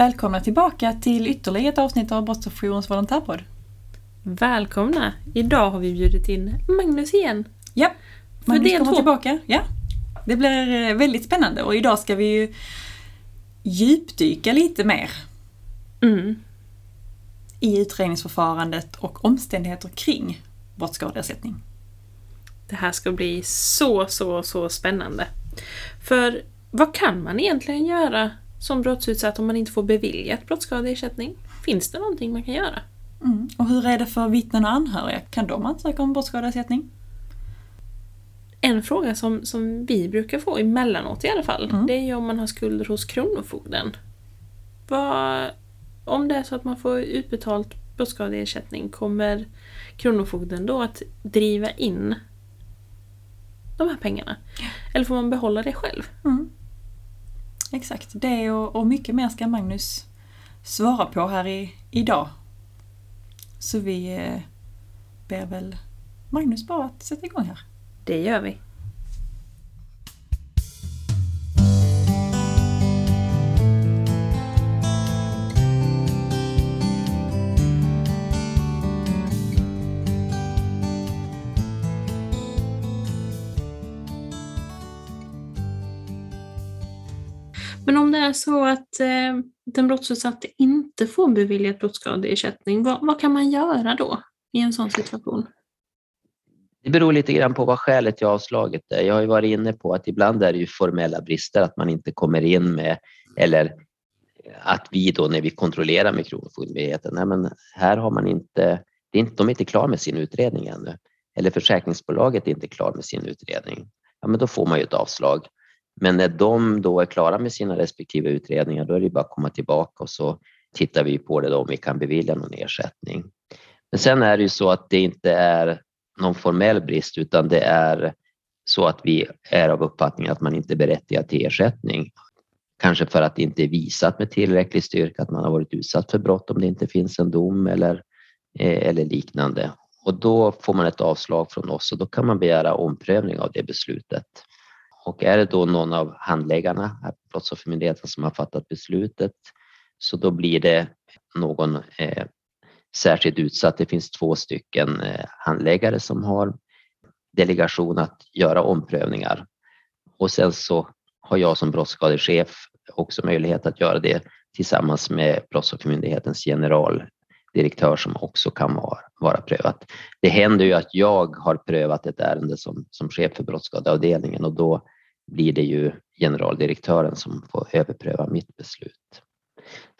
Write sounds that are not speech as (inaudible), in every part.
Välkomna tillbaka till ytterligare ett avsnitt av Brottsofferjourens volontärpodd. Välkomna! Idag har vi bjudit in Magnus igen. Ja, Magnus kommer två. tillbaka. Ja. Det blir eh, väldigt spännande och idag ska vi ju djupdyka lite mer Mm. i utredningsförfarandet och omständigheter kring brottsskadeersättning. Det här ska bli så, så, så spännande. För vad kan man egentligen göra som brottsutsatt om man inte får beviljat brottsskadeersättning? Finns det någonting man kan göra? Mm. Och hur är det för vittnen och anhöriga? Kan de ansöka om brottsskadeersättning? En fråga som, som vi brukar få emellanåt i alla fall, Mm. det är ju om man har skulder hos Kronofogden. Vad, om det är så att man får utbetalt brottsskadeersättning, kommer Kronofogden då att driva in de här pengarna? Eller får man behålla det själv? Mm. Exakt, det och, och mycket mer ska Magnus svara på här i, idag. Så vi eh, ber väl Magnus bara att sätta igång här. Det gör vi. Men om det är så att eh, den brottsutsatte inte får beviljat brottsskadeersättning, vad, vad kan man göra då i en sån situation? Det beror lite grann på vad skälet till avslaget är. Jag har ju varit inne på att ibland är det ju formella brister, att man inte kommer in med eller att vi då när vi kontrollerar med Kronofogdemyndigheten, nej men här har man inte, det är inte, de är inte klara med sin utredning ännu. Eller försäkringsbolaget är inte klar med sin utredning. Ja, men då får man ju ett avslag. Men när de då är klara med sina respektive utredningar, då är det bara att komma tillbaka och så tittar vi på det då om vi kan bevilja någon ersättning. Men sen är det ju så att det inte är någon formell brist utan det är så att vi är av uppfattningen att man inte är berättigad till ersättning. Kanske för att det inte är visat med tillräcklig styrka att man har varit utsatt för brott om det inte finns en dom eller, eh, eller liknande. Och då får man ett avslag från oss och då kan man begära omprövning av det beslutet. Och är det då någon av handläggarna, här på Brottsoffermyndigheten, som har fattat beslutet så då blir det någon eh, särskilt utsatt. Det finns två stycken eh, handläggare som har delegation att göra omprövningar. Och sen så har jag som brottsskadechef också möjlighet att göra det tillsammans med Brottsoffermyndighetens general direktör som också kan vara, vara prövat. Det händer ju att jag har prövat ett ärende som, som chef för brottsskadeavdelningen och då blir det ju generaldirektören som får överpröva mitt beslut.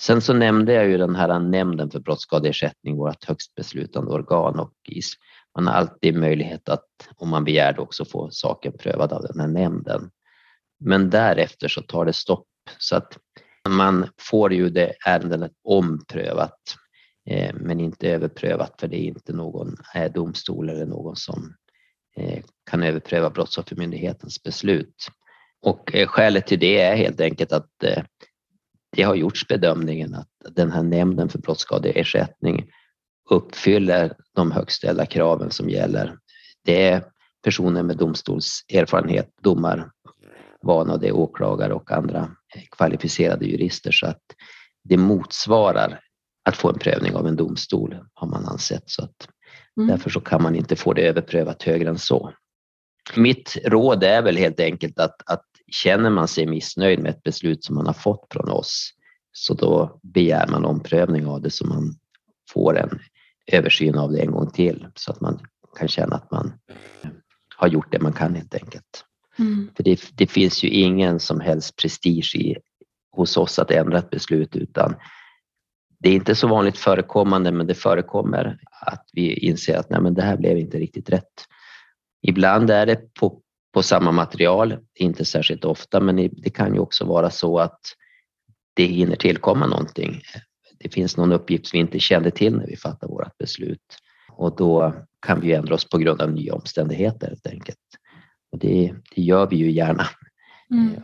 Sen så nämnde jag ju den här nämnden för brottsskadeersättning, vårt högst beslutande organ och man har alltid möjlighet att, om man begär det, också få saken prövad av den här nämnden. Men därefter så tar det stopp så att man får ju det ärendet omprövat Eh, men inte överprövat för det är inte någon eh, domstol eller någon som eh, kan överpröva Brottsoffermyndighetens beslut. Och skälet till det är helt enkelt att det har gjorts bedömningen att den här nämnden för brottsskadeersättning uppfyller de högt ställda kraven som gäller. Det är personer med domstolserfarenhet, domarvana, det är åklagare och andra kvalificerade jurister så att det motsvarar att få en prövning av en domstol har man ansett. Så att Mm. Därför så kan man inte få det överprövat högre än så. Mitt råd är väl helt enkelt att, att känner man sig missnöjd med ett beslut som man har fått från oss så då begär man omprövning av det så man får en översyn av det en gång till så att man kan känna att man har gjort det man kan helt enkelt. Mm. För det, det finns ju ingen som helst prestige i, hos oss att ändra ett beslut utan det är inte så vanligt förekommande men det förekommer att vi inser att nej, men det här blev inte riktigt rätt. Ibland är det på, på samma material, inte särskilt ofta men det kan ju också vara så att det hinner tillkomma någonting. Det finns någon uppgift vi inte kände till när vi fattade vårt beslut och då kan vi ändra oss på grund av nya omständigheter helt enkelt. Och det, det gör vi ju gärna. Mm.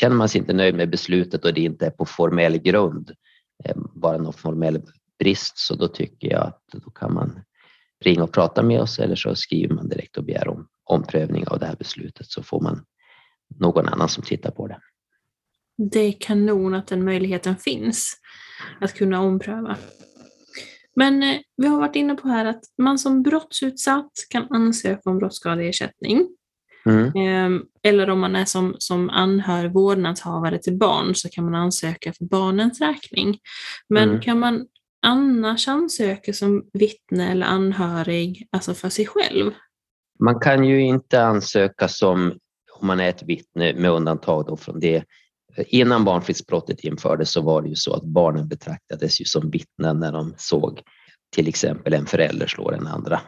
Känner man sig inte nöjd med beslutet och det inte är på formell grund, eh, bara någon formell brist, så då tycker jag att då kan man ringa och prata med oss eller så skriver man direkt och begär om omprövning av det här beslutet så får man någon annan som tittar på det. det är kanon att den möjligheten finns att kunna ompröva. Men eh, vi har varit inne på här att man som brottsutsatt kan ansöka om brottsskadeersättning. Mm. Eh, eller om man är som, som anhörig vårdnadshavare till barn så kan man ansöka för barnens räkning. Men Mm. kan man annars ansöka som vittne eller anhörig, alltså för sig själv? Man kan ju inte ansöka som om man är ett vittne med undantag då från det. Innan barnfridsbrottet infördes så var det ju så att barnen betraktades ju som vittnen när de såg till exempel en förälder slå den andra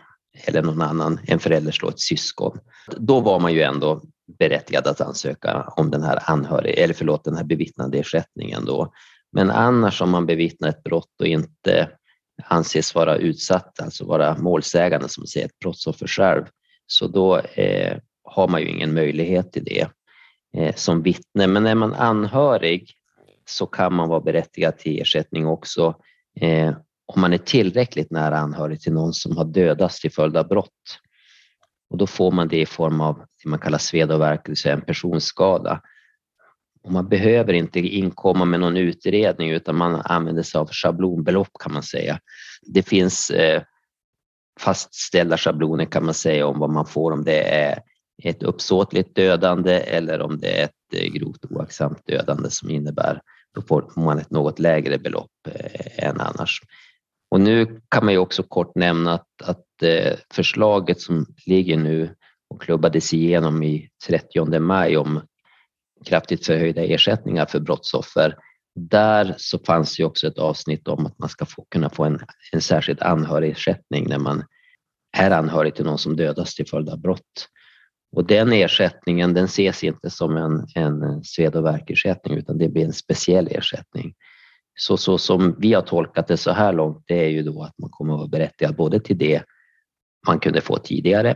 eller någon annan, en förälder slår ett syskon. Då var man ju ändå berättigad att ansöka om den här anhörig, eller förlåt, den här bevittnade ersättningen då. Men annars om man bevittnar ett brott och inte anses vara utsatt, alltså vara målsägande som säger ett brottsoffer själv, så då eh, har man ju ingen möjlighet till det eh, som vittne. Men är man anhörig så kan man vara berättigad till ersättning också eh, om man är tillräckligt nära anhörig till någon som har dödats till följd av brott. Och då får man det i form av det man kallar sveda och värk, det vill säga en personskada. Och man behöver inte inkomma med någon utredning utan man använder sig av schablonbelopp kan man säga. Det finns eh, fastställda schabloner kan man säga om vad man får om det är ett uppsåtligt dödande eller om det är ett eh, grovt oaktsamt dödande som innebär då får man ett något lägre belopp eh, än annars. Och nu kan man ju också kort nämna att, att eh, förslaget som ligger nu och klubbades igenom i 30 maj om kraftigt förhöjda ersättningar för brottsoffer. Där så fanns ju också ett avsnitt om att man ska få, kunna få en, en särskild anhörigersättning när man är anhörig till någon som dödas till följd av brott. Och den ersättningen den ses inte som en, en sved och värkersättning utan det blir en speciell ersättning. Så, så som vi har tolkat det så här långt det är ju då att man kommer att vara berättigad både till det man kunde få tidigare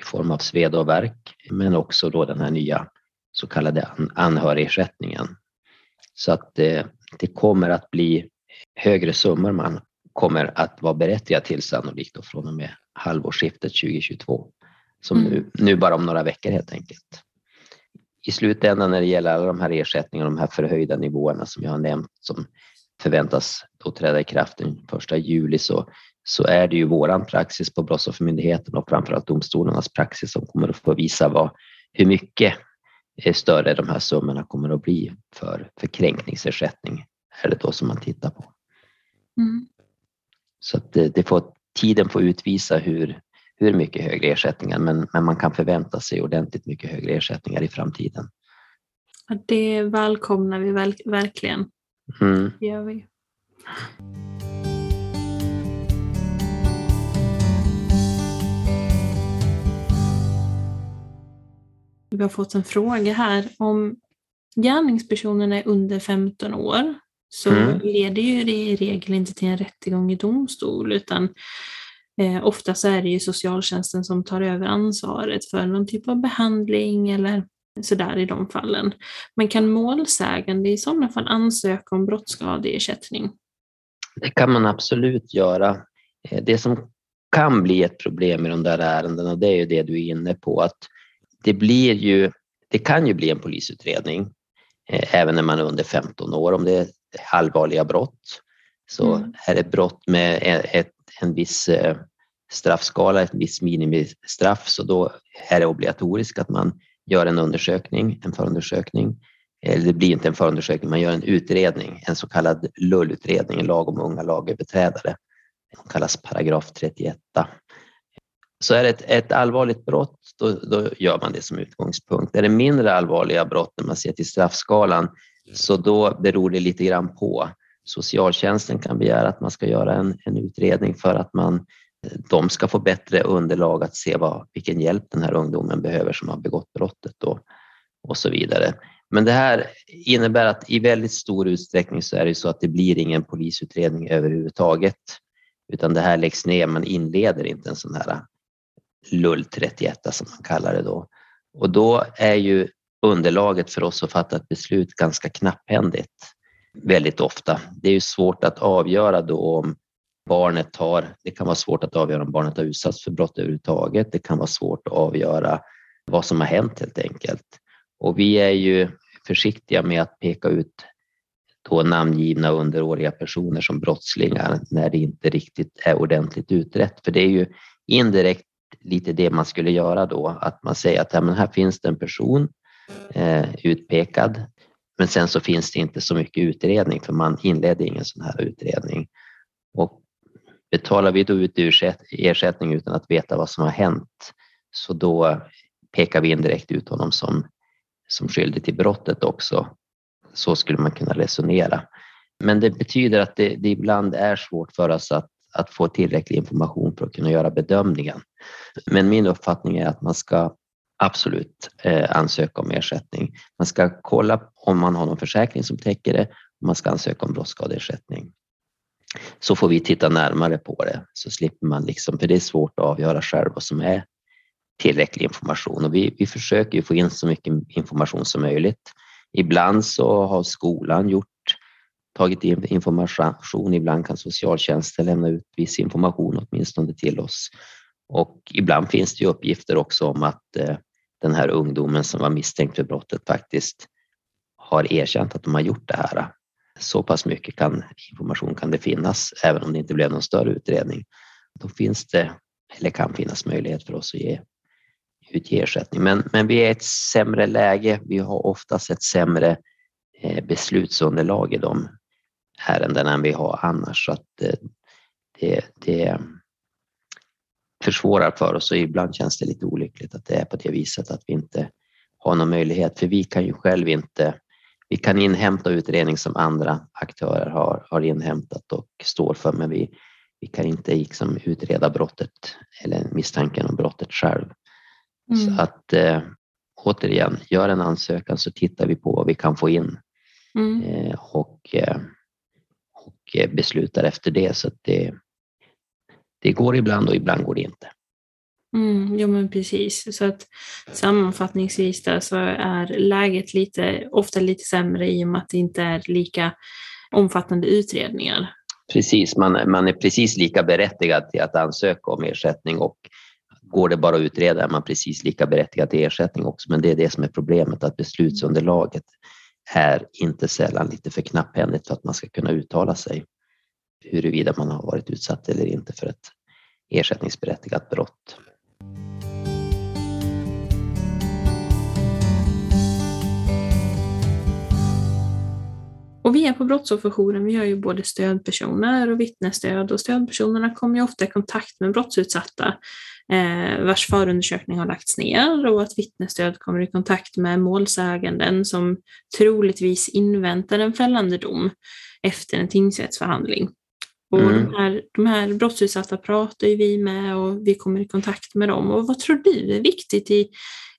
i form av sved och värk men också då den här nya så kallade an- anhörigersättningen. Så att det, det kommer att bli högre summor man kommer att vara berättigad till sannolikt då från och med halvårsskiftet 2022. Som Mm. nu, nu bara om några veckor helt enkelt. I slutändan när det gäller alla de här ersättningarna, de här förhöjda nivåerna som jag har nämnt som förväntas då träda i kraft den första juli så, så är det ju våran praxis på Brottsoffermyndigheten och framförallt domstolarnas praxis som kommer att få visa vad, hur mycket eh, större de här summorna kommer att bli för, för kränkningsersättning är det då som man tittar på. Mm. Så att det, det får, tiden får utvisa hur, hur mycket högre ersättningar men, men man kan förvänta sig ordentligt mycket högre ersättningar i framtiden. Det välkomnar vi verk- verkligen. Mm. Det gör vi. Vi har fått en fråga här. Om gärningspersonen är under 15 år så Mm. leder ju det i regel inte till en rättegång i domstol utan eh, oftast är det ju socialtjänsten som tar över ansvaret för någon typ av behandling eller sådär i de fallen. Men kan målsägande i sådana fall ansöka om brottsskadeersättning? Det kan man absolut göra. Eh, Det som kan bli ett problem i de där ärendena, det är ju det du är inne på, att det blir ju, det kan ju bli en polisutredning eh, även när man är under 15 år om det är allvarliga brott. Så Mm. är det brott med e- ett, en viss eh, straffskala, ett visst minimistraff, så då är det obligatoriskt att man gör en undersökning, en förundersökning. Eller det blir inte en förundersökning, man gör en utredning, en så kallad LUL-utredning, en lag om unga lagöverträdare. Den kallas paragraf 31. Så är det ett, ett allvarligt brott, då, då gör man det som utgångspunkt. Är det mindre allvarliga brott när man ser till straffskalan, så då beror det lite grann på. Socialtjänsten kan begära att man ska göra en, en utredning för att man, de ska få bättre underlag att se vad, vilken hjälp den här ungdomen behöver som har begått brottet och, och så vidare. Men det här innebär att i väldigt stor utsträckning så är det så att det blir ingen polisutredning överhuvudtaget, utan det här läggs ner. Man inleder inte en sån här LUL 31 som man kallar det då. Och då är ju underlaget för oss att fatta ett beslut ganska knapphändigt väldigt ofta. Det är ju svårt att avgöra då om barnet har, det kan vara svårt att avgöra om barnet har utsatts för brott överhuvudtaget. Det kan vara svårt att avgöra vad som har hänt helt enkelt. Och vi är ju försiktiga med att peka ut då namngivna underåriga personer som brottslingar när det inte riktigt är ordentligt utrett. För det är ju indirekt lite det man skulle göra då, att man säger att ja, men här finns det en person eh, utpekad, men sen så finns det inte så mycket utredning för man inledde ingen sån här utredning. Och betalar vi då ut ersättning utan att veta vad som har hänt, så då pekar vi indirekt ut honom som, som skyldig till brottet också. Så skulle man kunna resonera. Men det betyder att det, det ibland är svårt för oss att, att få tillräcklig information för att kunna göra bedömningen. Men min uppfattning är att man ska absolut eh, ansöka om ersättning. Man ska kolla om man har någon försäkring som täcker det och man ska ansöka om brottsskadeersättning. Så får vi titta närmare på det så slipper man liksom, för det är svårt att avgöra själv vad som är tillräcklig information och vi, vi försöker få in så mycket information som möjligt. Ibland så har skolan gjort tagit in information, ibland kan socialtjänsten lämna ut viss information åtminstone till oss. Och ibland finns det uppgifter också om att eh, den här ungdomen som var misstänkt för brottet faktiskt har erkänt att de har gjort det här. Så pass mycket kan, information kan det finnas, även om det inte blev någon större utredning. Då finns det, eller kan finnas möjlighet för oss att ge utge ersättning. Men, men vi är i ett sämre läge. Vi har oftast ett sämre eh, beslutsunderlag i de ärendena än vi har annars. Så att eh, det, det försvårar för oss och ibland känns det lite olyckligt att det är på det viset att vi inte har någon möjlighet. För vi kan ju själv inte vi kan inhämta utredning som andra aktörer har, har inhämtat och står för, men vi, vi kan inte liksom utreda brottet eller misstanken om brottet själv. Mm. Så att eh, återigen, gör en ansökan så tittar vi på vad vi kan få in mm. eh, och, eh, och eh, beslutar efter det. Så det, det går ibland och ibland går det inte. Mm, jo men precis, så att sammanfattningsvis där så är läget lite, ofta lite sämre i och med att det inte är lika omfattande utredningar. Precis, man, man är precis lika berättigad till att ansöka om ersättning och går det bara att utreda är man precis lika berättigad till ersättning också. Men det är det som är problemet, att beslutsunderlaget är inte sällan lite för knapphändigt för att man ska kunna uttala sig huruvida man har varit utsatt eller inte för ett ersättningsberättigat brott. Och vi är på Brottsofferjouren, vi har ju både stödpersoner och vittnesstöd och stödpersonerna kommer ju ofta i kontakt med brottsutsatta eh, vars förundersökning har lagts ner och att vittnesstöd kommer i kontakt med målsäganden som troligtvis inväntar en fällande dom efter en tingsrättsförhandling. Och mm. de, här, de här brottsutsatta pratar ju vi med och vi kommer i kontakt med dem. Och vad tror du är viktigt i,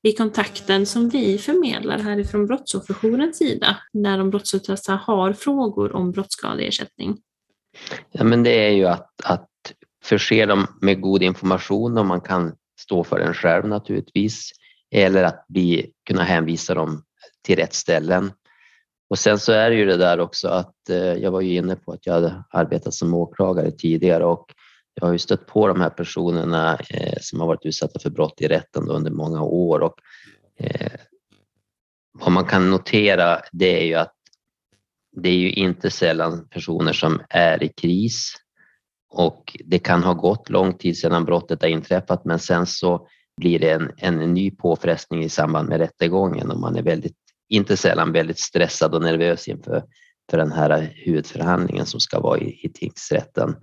i kontakten som vi förmedlar härifrån Brottsofferjourens sida när de brottsutsatta har frågor om brottsskadeersättning? Ja, men det är ju att, att förse dem med god information och man kan stå för den själv naturligtvis eller att bli, kunna hänvisa dem till rätt ställen. Och sen så är det ju det där också att eh, jag var ju inne på att jag hade arbetat som åklagare tidigare och jag har ju stött på de här personerna eh, som har varit utsatta för brott i rätten under många år och eh, vad man kan notera det är ju att det är ju inte sällan personer som är i kris och det kan ha gått lång tid sedan brottet har inträffat men sen så blir det en, en ny påfrestning i samband med rättegången och man är väldigt, inte sällan väldigt stressad och nervös inför för den här huvudförhandlingen som ska vara i, i tingsrätten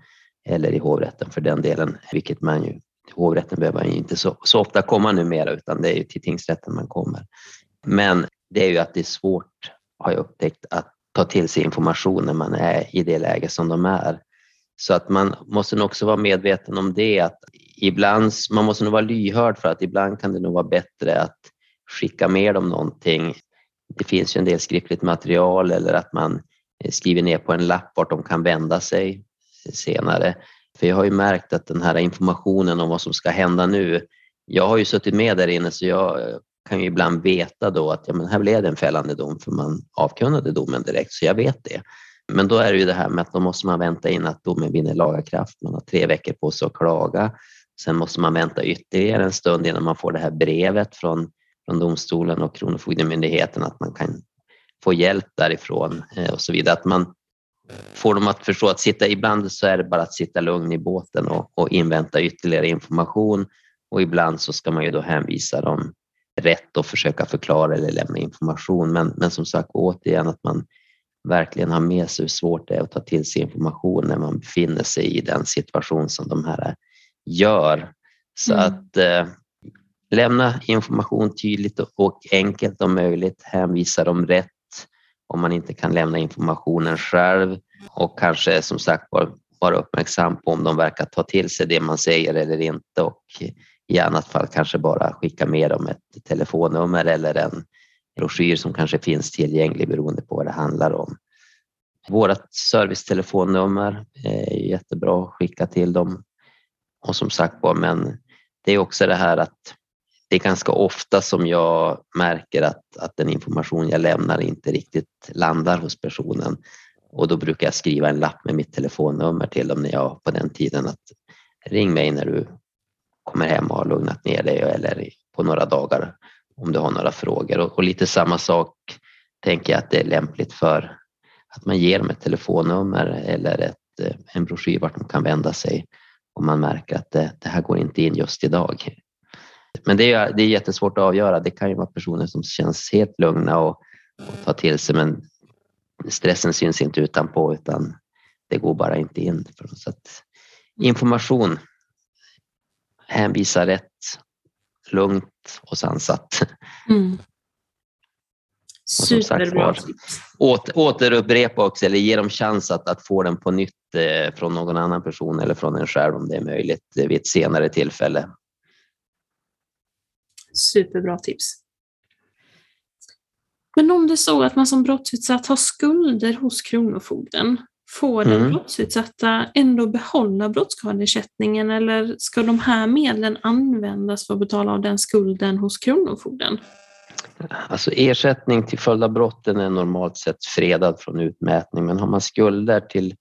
eller i hovrätten för den delen, vilket man ju till hovrätten behöver man ju inte så, så ofta komma numera utan det är ju till tingsrätten man kommer. Men det är ju att det är svårt, har jag upptäckt, att ta till sig information när man är i det läge som de är. Så att man måste nog också vara medveten om det att ibland, man måste nog vara lyhörd för att ibland kan det nog vara bättre att skicka med dem någonting. Det finns ju en del skriftligt material eller att man skriver ner på en lapp vart de kan vända sig senare. För jag har ju märkt att den här informationen om vad som ska hända nu, jag har ju suttit med där inne så jag kan ju ibland veta då att ja, men här blev det en fällande dom för man avkunnade domen direkt, så jag vet det. Men då är det ju det här med att då måste man vänta in att domen vinner laga kraft. Man har tre veckor på sig att klaga. Sen måste man vänta ytterligare en stund innan man får det här brevet från, från domstolen och Kronofogdemyndigheten att man kan få hjälp därifrån eh, och så vidare. Att man får dem att förstå att sitta, ibland så är det bara att sitta lugn i båten och, och invänta ytterligare information och ibland så ska man ju då hänvisa dem rätt och försöka förklara eller lämna information. Men, men som sagt återigen att man verkligen har med sig hur svårt det är att ta till sig information när man befinner sig i den situation som de här gör. Så mm. att eh, lämna information tydligt och enkelt om möjligt, hänvisa dem rätt om man inte kan lämna informationen själv och kanske som sagt vara uppmärksam på om de verkar ta till sig det man säger eller inte och i annat fall kanske bara skicka med dem ett telefonnummer eller en broschyr som kanske finns tillgänglig beroende på vad det handlar om. Vårt servicetelefonnummer är jättebra att skicka till dem. Och som sagt var, men det är också det här att det är ganska ofta som jag märker att, att den information jag lämnar inte riktigt landar hos personen. Och då brukar jag skriva en lapp med mitt telefonnummer till dem när jag på den tiden att ring mig när du kommer hem och har lugnat ner dig eller på några dagar om du har några frågor. Och, och lite samma sak tänker jag att det är lämpligt för att man ger dem ett telefonnummer eller ett, eh, en broschyr vart de kan vända sig om man märker att det, det här går inte in just idag. Men det är, det är jättesvårt att avgöra. Det kan ju vara personer som känns helt lugna och, och tar till sig men stressen syns inte utanpå utan det går bara inte in. Så att information, hänvisa rätt, lugnt och sansat. Mm. (laughs) Superbra åter, återupprepa också eller ge dem chans att, att få den på nytt eh, från någon annan person eller från en själv om det är möjligt eh, vid ett senare tillfälle. Superbra tips. Men om det är så att man som brottsutsatt har skulder hos Kronofogden, får den mm. brottsutsatta ändå behålla brottsskadeersättningen eller ska de här medlen användas för att betala av den skulden hos Kronofogden? Alltså ersättning till följd av brotten är normalt sett fredad från utmätning, men har man skulder till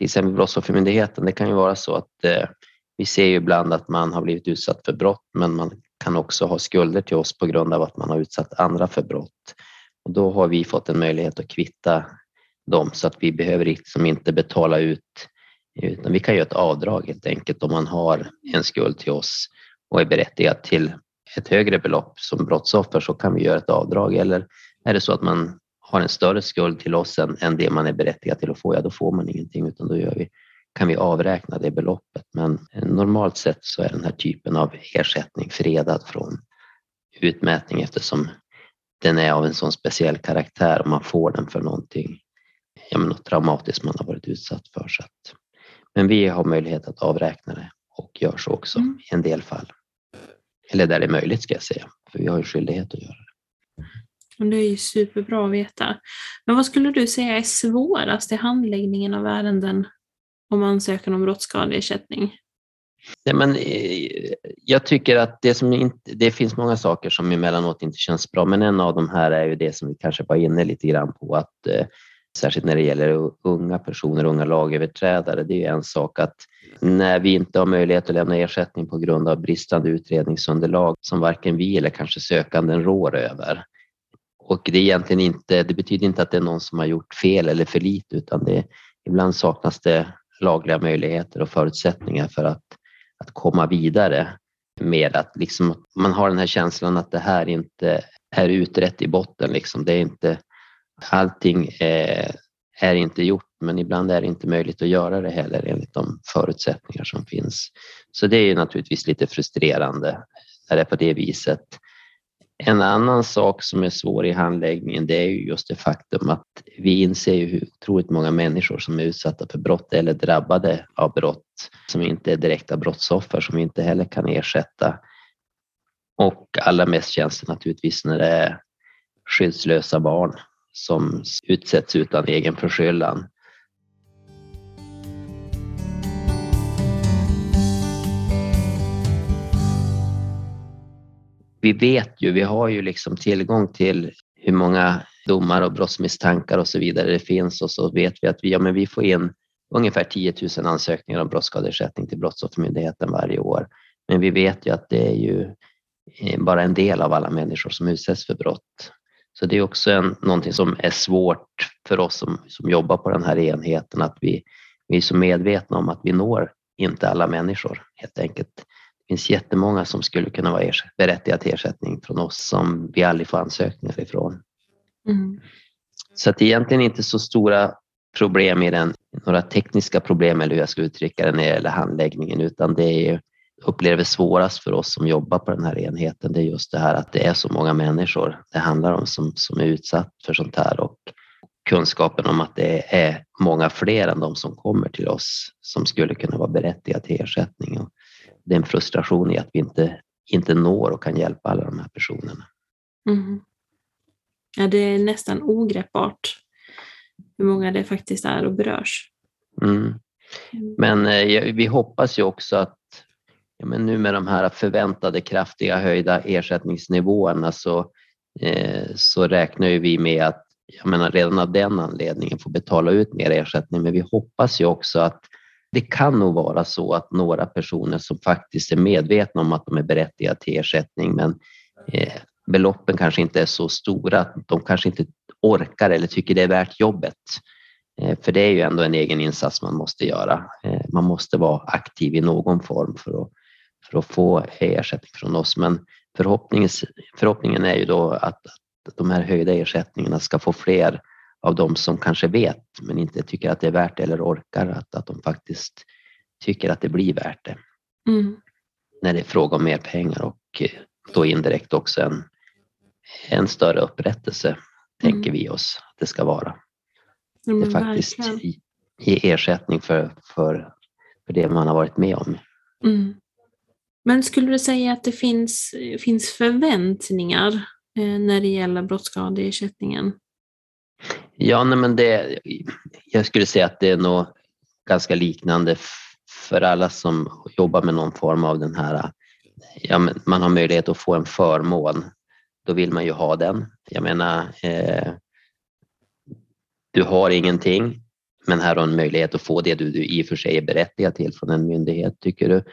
till exempel Brottsoffermyndigheten, det kan ju vara så att eh, vi ser ju ibland att man har blivit utsatt för brott, men man kan också ha skulder till oss på grund av att man har utsatt andra för brott. Och då har vi fått en möjlighet att kvitta dem så att vi behöver liksom inte betala ut utan vi kan göra ett avdrag helt enkelt om man har en skuld till oss och är berättigad till ett högre belopp som brottsoffer så kan vi göra ett avdrag. Eller är det så att man har en större skuld till oss än, än det man är berättigad till att få, ja då får man ingenting utan då gör vi, kan vi avräkna det beloppet. Men normalt sett så är den här typen av ersättning fredad från utmätning eftersom den är av en sån speciell karaktär och man får den för någonting, ja, men något traumatiskt man har varit utsatt för. Så att, men vi har möjlighet att avräkna det och gör så också mm. i en del fall. Eller där det är möjligt ska jag säga, för vi har ju skyldighet att göra det. Det är ju superbra att veta. Men vad skulle du säga är svårast i handläggningen av ärenden om ansökan om brottsskadeersättning? Nej, men, eh, jag tycker att det, som inte, det finns många saker som emellanåt inte känns bra, men en av de här är ju det som vi kanske var inne lite grann på, att eh, särskilt när det gäller unga personer, unga lagöverträdare, det är en sak att när vi inte har möjlighet att lämna ersättning på grund av bristande utredningsunderlag som varken vi eller kanske sökanden rår över. Och det, är egentligen inte, det betyder inte att det är någon som har gjort fel eller för lite utan det, ibland saknas det lagliga möjligheter och förutsättningar för att, att komma vidare med att liksom, man har den här känslan att det här inte är utrett i botten. Liksom. Det är inte, allting är, är inte gjort men ibland är det inte möjligt att göra det heller enligt de förutsättningar som finns. Så det är naturligtvis lite frustrerande när det är på det viset. En annan sak som är svår i handläggningen det är ju just det faktum att vi inser ju hur otroligt många människor som är utsatta för brott eller drabbade av brott som inte är direkta brottsoffer som vi inte heller kan ersätta. Och allra mest känns det naturligtvis när det är skyddslösa barn som utsätts utan egen förskyllan. vi vet ju, vi har ju liksom tillgång till hur många brottsdomar och brottsmisstankar och så vidare det finns och så vet vi att vi, ja, men vi får in ungefär 10 000 ansökningar om brottsskadeersättning till Brottsoffermyndigheten varje år. Men vi vet ju att det är ju eh, bara en del av alla människor som utsätts för brott. Så det är också en, någonting som är svårt för oss som, som jobbar på den här enheten, att vi, vi är så medvetna om att vi når inte alla människor helt enkelt. Det finns jättemånga som skulle kunna vara berättigade till ersättning från oss som vi aldrig får ansökningar ifrån. Mm. Så att det är egentligen inte så stora problem i den, några tekniska problem eller hur jag ska uttrycka det när det gäller handläggningen, utan det är upplever svårast för oss som jobbar på den här enheten, det är just det här att det är så många människor det handlar om som, som är utsatt för sånt här och kunskapen om att det är många fler än de som kommer till oss som skulle kunna vara berättigade till ersättning. Och det är en frustration i att vi inte, inte når och kan hjälpa alla de här personerna. Mm. Ja, det är nästan ogreppbart hur många det faktiskt är och berörs. Mm. mm. Men eh, vi hoppas ju också att ja, men nu med de här förväntade kraftiga höjda ersättningsnivåerna så, eh, så räknar ju vi med att jag menar, redan av den anledningen få betala ut mer ersättning. Men vi hoppas ju också att det kan nog vara så att några personer som faktiskt är medvetna om att de är berättigade till ersättning men eh, beloppen kanske inte är så stora att de kanske inte orkar eller tycker det är värt jobbet. Eh, för det är ju ändå en egen insats man måste göra. Eh, man måste vara aktiv i någon form för att, för att få ersättning från oss. Men förhoppningen, är ju då att, att de här höjda ersättningarna ska få fler av de som kanske vet men inte tycker att det är värt det eller orkar att, att de faktiskt tycker att det blir värt det. Mm. När det är fråga om mer pengar och eh, då indirekt också en, en större upprättelse, mm. tänker vi oss att det ska vara. Ja, det faktiskt ge ersättning för, för, för det man har varit med om. Mm. Men skulle du säga att det finns, finns förväntningar eh, när det gäller brottsskadeersättningen? Ja, nej, men det, jag skulle säga att det är nog ganska liknande för alla som jobbar med någon form av den här, ja, man har möjlighet att få en förmån. Då vill man ju ha den. Jag menar, eh, du har ingenting, men här har en möjlighet att få det du, du i och för sig är berättigad till från en myndighet, tycker du.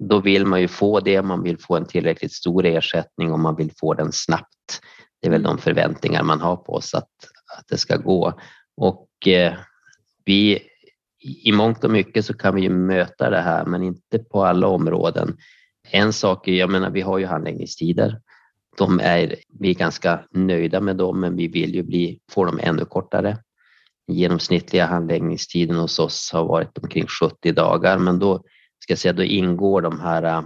Då vill man ju få det, man vill få en tillräckligt stor ersättning och man vill få den snabbt. Det är väl de förväntningar man har på oss att, att det ska gå. Och eh, vi, i mångt och mycket så kan vi ju möta det här, men inte på alla områden. En sak är, jag menar, vi har ju handläggningstider. De är, vi är ganska nöjda med dem, men vi vill ju bli, få dem ännu kortare. Genomsnittliga handläggningstiden hos oss har varit omkring 70 dagar, men då ska jag säga, då ingår de här äh,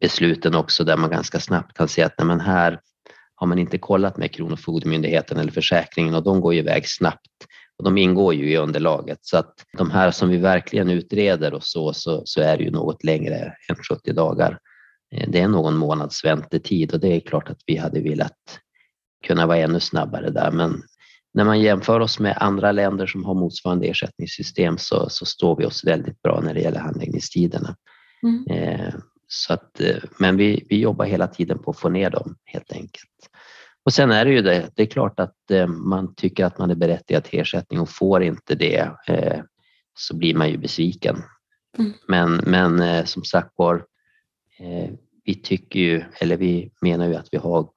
besluten också där man ganska snabbt kan se att nej, men här har man inte kollat med Kronofogdemyndigheten eller försäkringen och de går ju iväg snabbt och de ingår ju i underlaget. Så att de här som vi verkligen utreder och så, så, så är det ju något längre än 70 dagar. Eh, det är någon månads väntetid och det är klart att vi hade velat kunna vara ännu snabbare där. Men när man jämför oss med andra länder som har motsvarande ersättningssystem så, så står vi oss väldigt bra när det gäller handläggningstiderna. Mm. Eh, så att, eh, men vi, vi jobbar hela tiden på att få ner dem helt enkelt. Och sen är det ju det, det är klart att eh, man tycker att man är berättigad till ersättning och får inte det eh, så blir man ju besviken. Mm. Men, men eh, som sagt var, vi tycker ju, eller vi menar ju att vi har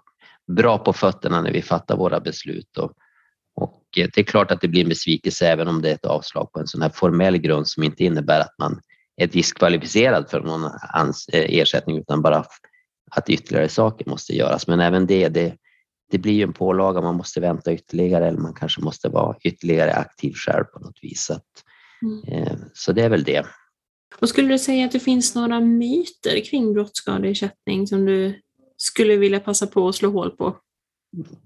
bra på fötterna när vi fattar våra beslut och, och det är klart att det blir en besvikelse även om det är ett avslag på en sån här formell grund som inte innebär att man är diskvalificerad för någon ersättning utan bara att ytterligare saker måste göras. Men även det, det, det blir ju en pålaga, man måste vänta ytterligare eller man kanske måste vara ytterligare aktiv själv på något vis. Mm. Eh, så det är väl det. Och skulle du säga att det finns några myter kring brottsskadeersättning som du skulle vilja passa på att slå hål på?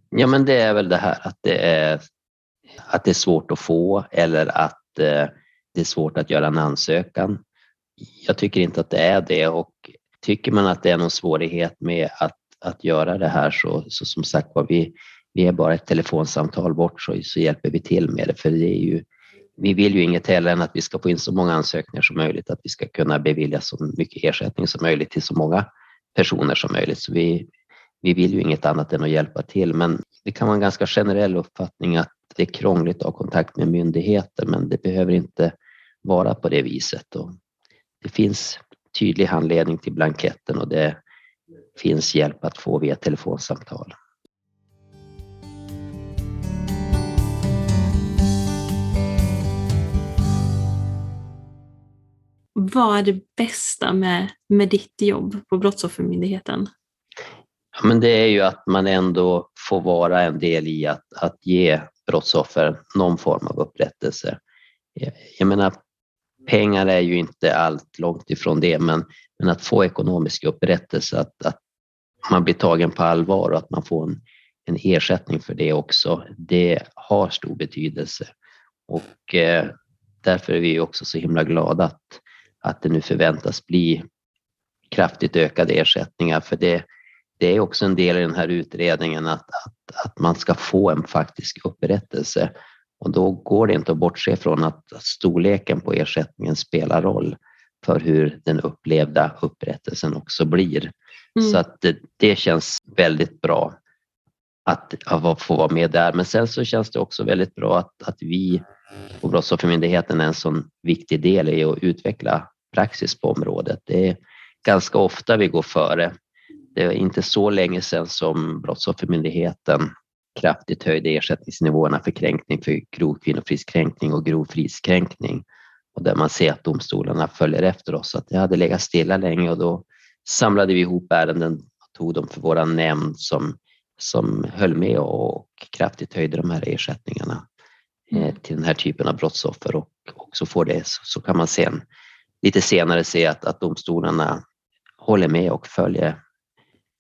Ja, men det är väl det här att det är, att det är svårt att få eller att eh, det är svårt att göra en ansökan. Jag tycker inte att det är det och tycker man att det är någon svårighet med att att göra det här så, så som sagt var, vi, vi är bara ett telefonsamtal bort så, så hjälper vi till med det. För det är ju, vi vill ju inget heller än att vi ska få in så många ansökningar som möjligt, att vi ska kunna bevilja så mycket ersättning som möjligt till så många personer som möjligt. Så vi, vi vill ju inget annat än att hjälpa till, men det kan vara en ganska generell uppfattning att det är krångligt att ha kontakt med myndigheter, men det behöver inte vara på det viset. Och det finns tydlig handledning till blanketten och det finns hjälp att få via telefonsamtal. Vad är det bästa med, med ditt jobb på Brottsoffermyndigheten? Ja, men det är ju att man ändå får vara en del i att, att ge brottsoffer någon form av upprättelse. Eh, jag menar, pengar är ju inte allt, långt ifrån det, men, men att få ekonomisk upprättelse, att, att man blir tagen på allvar och att man får en, en ersättning för det också, det har stor betydelse. Och eh, därför är vi också så himla glada att, att det nu förväntas bli kraftigt ökade ersättningar, för det, det är också en del i den här utredningen att, att, att man ska få en faktisk upprättelse. Och då går det inte att bortse från att storleken på ersättningen spelar roll för hur den upplevda upprättelsen också blir. Mm. Så att det, det, känns väldigt bra att, att få vara med där. Men sen så känns det också väldigt bra att, att vi och Brottsoffermyndigheten är en sån viktig del i att utveckla praxis på området. Det är ganska ofta vi går före. Det är inte så länge sedan som Brottsoffermyndigheten kraftigt höjde ersättningsnivåerna för kränkning för grov kvinnofridskränkning och grov fridskränkning. Och där man ser att domstolarna följer efter oss. Att det hade legat stilla länge och då samlade vi ihop ärenden och tog dem för våra nämnd som, som höll med och kraftigt höjde de här ersättningarna till den här typen av brottsoffer och, och så får det så kan man sen lite senare se att, att domstolarna håller med och följer,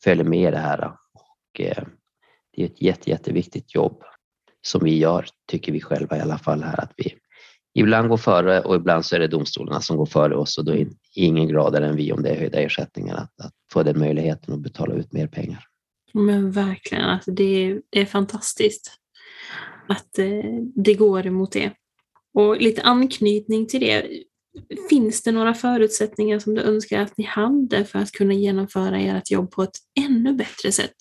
följer med det här. Och, eh, det är ett jätte, jätteviktigt jobb som vi gör, tycker vi själva i alla fall här, att vi ibland går före och ibland så är det domstolarna som går före oss och då är ingen gladare än vi om det är höjda ersättningar att, att få den möjligheten att betala ut mer pengar. Men verkligen, alltså det, är, det är fantastiskt att eh, det går emot det. Och lite anknytning till det, finns det några förutsättningar som du önskar att ni hade för att kunna genomföra ert jobb på ett ännu bättre sätt?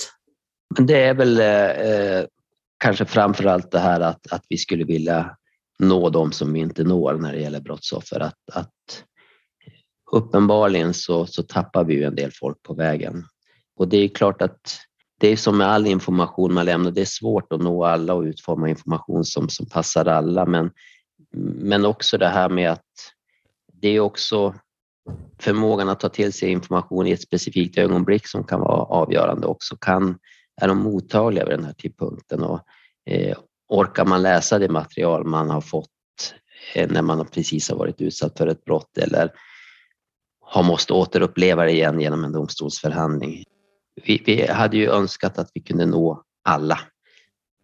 Men det är väl eh, eh kanske framför allt det här att, att vi skulle vilja nå dem som vi inte når när det gäller brottsoffer. Att, att uppenbarligen så, så tappar vi ju en del folk på vägen. Och det är klart att det är som med all information man lämnar, det är svårt att nå alla och utforma information som, som passar alla. Men, men också det här med att det är också förmågan att ta till sig information i ett specifikt ögonblick som kan vara avgörande också. Kan, är de mottagliga vid den här tidpunkten och eh, orkar man läsa det material man har fått eh, när man precis har varit utsatt för ett brott eller har måste återuppleva det igen genom en domstolsförhandling. Vi, vi hade ju önskat att vi kunde nå alla.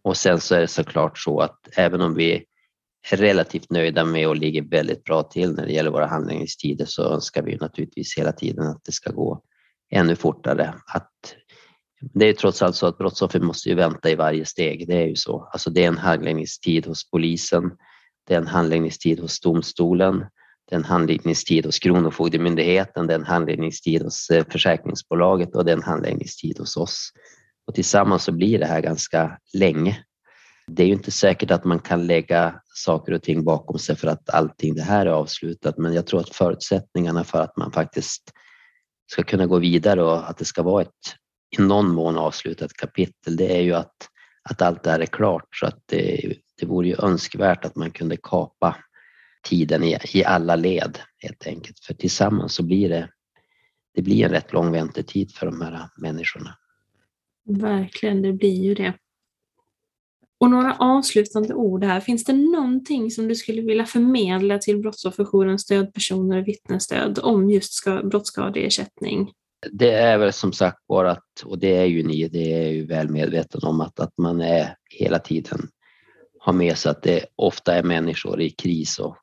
Och sen så är det såklart så att även om vi är relativt nöjda med och ligger väldigt bra till när det gäller våra handläggningstider så önskar vi naturligtvis hela tiden att det ska gå ännu fortare. Att det är trots allt så att brottsoffer måste ju vänta i varje steg. Det är ju så. Alltså det är en handläggningstid hos polisen. Det är en handläggningstid hos domstolen. Det är en handläggningstid hos Kronofogdemyndigheten. Det är en handläggningstid hos eh, försäkringsbolaget och det är en handläggningstid hos oss. Och tillsammans så blir det här ganska länge. Det är ju inte säkert att man kan lägga saker och ting bakom sig för att allting det här är avslutat, men jag tror att förutsättningarna för att man faktiskt ska kunna gå vidare och att det ska vara ett i någon mån avslutat kapitel, det är ju att, att allt det här är klart. Så att det, det vore ju önskvärt att man kunde kapa tiden i, i alla led helt enkelt. För tillsammans så blir det, det blir en rätt lång väntetid för de här människorna. Verkligen, det blir ju det. Och några avslutande ord här. Finns det någonting som du skulle vilja förmedla till Brottsofferjourens stödpersoner och vittnesstöd om just brottsskadeersättning? det är väl som sagt bara att, och det är ju ni, det är ju väl medveten om att, att man är hela tiden har med sig att det ofta är människor i kris och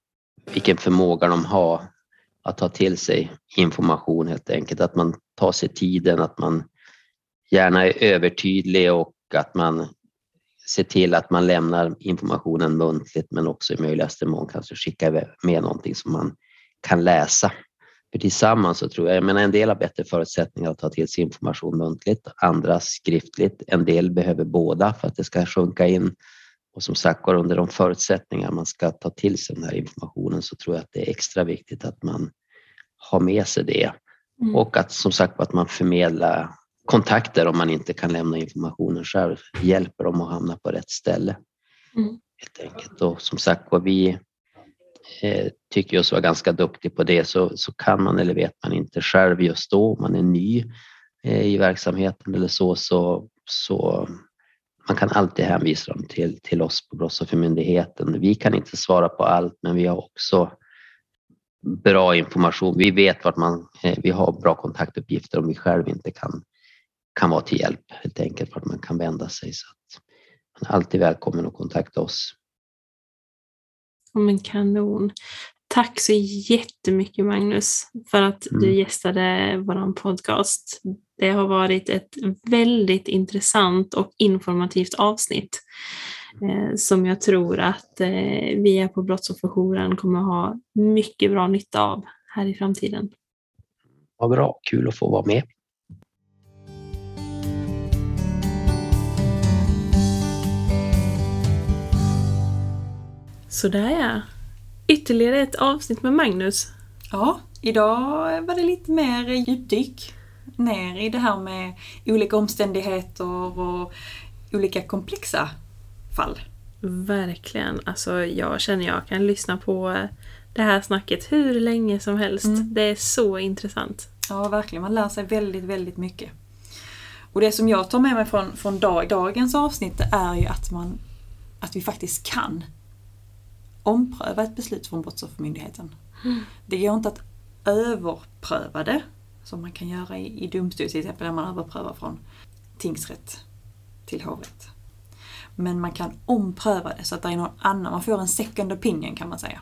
vilken förmåga de har att ta till sig information helt enkelt. Att man tar sig tiden, att man gärna är övertydlig och att man ser till att man lämnar informationen muntligt men också i möjligaste mån kanske skicka med någonting som man kan läsa för tillsammans så tror jag, jag menar en del har bättre förutsättningar att ta till sig information muntligt, andra skriftligt. En del behöver båda för att det ska sjunka in. Och som sagt under de förutsättningar man ska ta till sig den här informationen så tror jag att det är extra viktigt att man har med sig det. Mm. Och att som sagt att man förmedlar kontakter om man inte kan lämna informationen själv, hjälper dem att hamna på rätt ställe. Mm. Helt enkelt. Och som sagt vi eh, tycker oss vara ganska duktig på det så, så kan man eller vet man inte själv just då, om man är ny eh, i verksamheten eller så, så, så man kan alltid hänvisa dem till, till oss på Brottsoffermyndigheten. Vi kan inte svara på allt, men vi har också bra information. Vi vet vart man, eh, vi har bra kontaktuppgifter om vi själv inte kan, kan vara till hjälp, helt enkelt vart man kan vända sig. Så att man är alltid välkommen att kontakta oss. Men kanon. Tack så jättemycket Magnus för att du Mm. gästade vår podcast. Det har varit ett väldigt intressant och informativt avsnitt eh, som jag tror att eh, vi här på Brottsofferjouren kommer ha mycket bra nytta av här i framtiden. Vad bra, kul att få vara med. Så där ja. Ytterligare ett avsnitt med Magnus. Ja, idag var det lite mer djupdyk ner i det här med olika omständigheter och olika komplexa fall. Verkligen. Alltså jag känner jag kan lyssna på det här snacket hur länge som helst. Mm. Det är så intressant. Ja, verkligen. Man lär sig väldigt, väldigt mycket. Och det som jag tar med mig från, från dag, dagens avsnitt är ju att, man, att vi faktiskt kan ompröva ett beslut från Brottsoffermyndigheten. Det går inte att överpröva det, som man kan göra i, i domstol till exempel, när man överprövar från tingsrätt till hovrätt. Men man kan ompröva det så att det är någon annan, man får en second opinion kan man säga.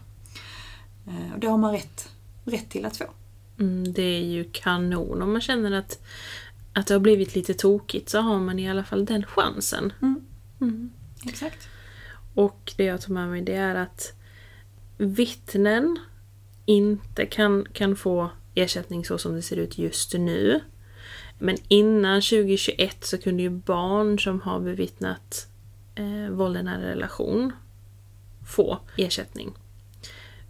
Eh, Och det har man rätt, rätt till att få. Mm, det är ju kanon. Om man känner att, att det har blivit lite tokigt så har man i alla fall den chansen. Mm. Mm. Exakt. Och det jag tar med mig det är att vittnen inte kan, kan få ersättning så som det ser ut just nu. Men innan 2021 så kunde ju barn som har bevittnat eh, våld i nära relation få ersättning.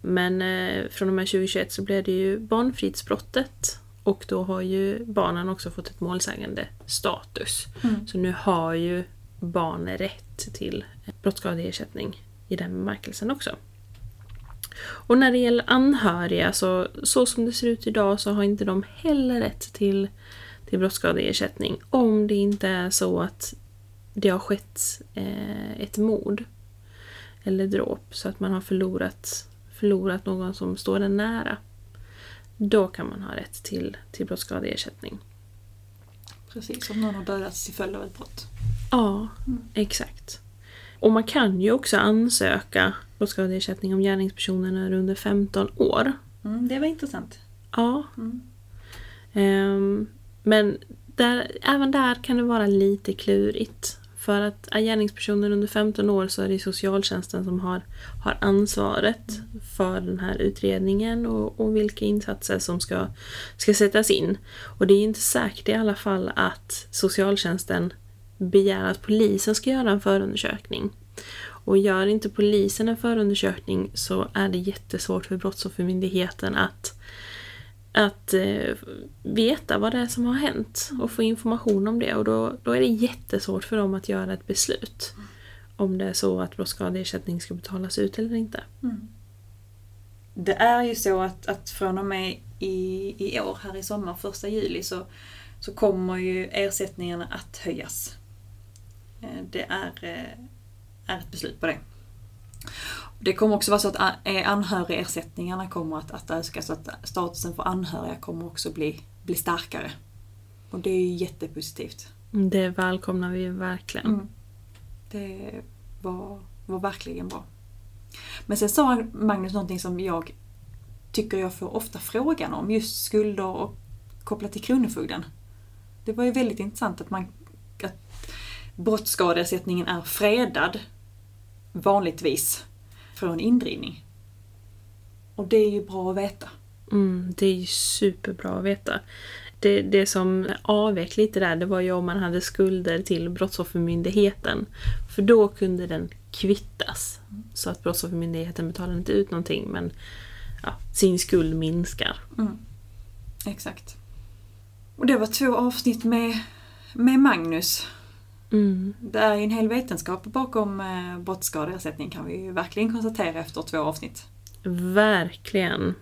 Men eh, från och med 2021 så blev det ju barnfridsbrottet och då har ju barnen också fått ett målsägande status. Mm. Så nu har ju barn rätt till brottsskadeersättning i den bemärkelsen också. Och när det gäller anhöriga, så, så som det ser ut idag så har inte de heller rätt till, till brottsskadeersättning om det inte är så att det har skett eh, ett mord eller dråp så att man har förlorat, förlorat någon som står en nära. Då kan man ha rätt till, till brottsskadeersättning. Precis, som någon har dödats till följd av ett brott. Ja, exakt. Och man kan ju också ansöka brottsskadeersättning om gärningspersonen är under 15 år. Mm, det var intressant. Ja. Mm. Ehm, men där, även där kan det vara lite klurigt. För att är gärningspersonen under 15 år så är det socialtjänsten som har, har ansvaret för den här utredningen och, och vilka insatser som ska, ska sättas in. Och det är inte säkert i alla fall att socialtjänsten begär att polisen ska göra en förundersökning. Och gör inte polisen en förundersökning så är det jättesvårt för Brottsoffermyndigheten att, att eh, veta vad det är som har hänt och få information om det. Och då, då är det jättesvårt för dem att göra ett beslut. Om det är så att brottsskadeersättning ska betalas ut eller inte. Mm. Det är ju så att, att från och med i, i år, här i sommar, första juli, så, så kommer ju ersättningarna att höjas. Eh, det är eh, ett beslut på det. Det kommer också vara så att eh, anhörigersättningarna kommer att, att öka så att statusen för anhöriga kommer också bli, bli starkare. Och det är ju jättepositivt. Det välkomnar vi verkligen. Mm. Det var, var verkligen bra. Men sen sa Magnus någonting som jag tycker jag får ofta frågan om, just skulder och kopplat till Kronofogden. Det var ju väldigt intressant att, man, att brottsskadeersättningen är fredad vanligtvis från indrivning. Och det är ju bra att veta. Mm, det är ju superbra att veta. Det, det som avvek lite där, det var ju om man hade skulder till Brottsoffermyndigheten. För då kunde den kvittas. Så att Brottsoffermyndigheten betalade inte ut någonting men ja, sin skuld minskar. Mm. Exakt. Och det var två avsnitt med, med Magnus. Mm, Det är ju en hel vetenskap bakom eh, brottsskadeersättning kan vi ju verkligen konstatera efter två avsnitt. Verkligen.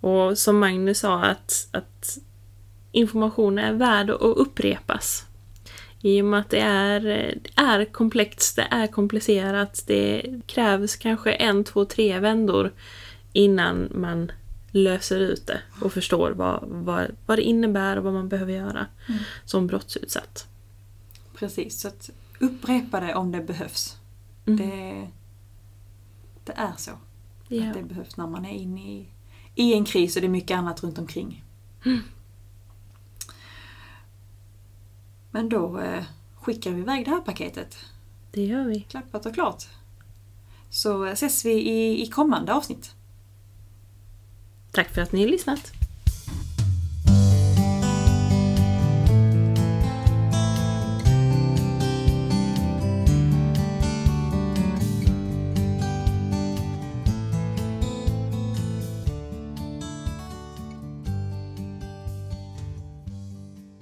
Och som Magnus sa att, att information är värd att upprepas. I och med att det är, det är komplext, det är komplicerat, det krävs kanske en, två, tre vändor innan man löser ut det och förstår vad, vad, vad det innebär och vad man behöver göra Mm. som brottsutsatt. Precis, så att upprepa det om det behövs. Mm. Det, det är så. Ja. Att det behövs när man är inne i, i en kris och det är mycket annat runt omkring. Mm. Men då eh, skickar vi iväg det här paketet. Det gör vi. Klappat och klart. Så ses vi i, i kommande avsnitt. Tack för att ni har lyssnat.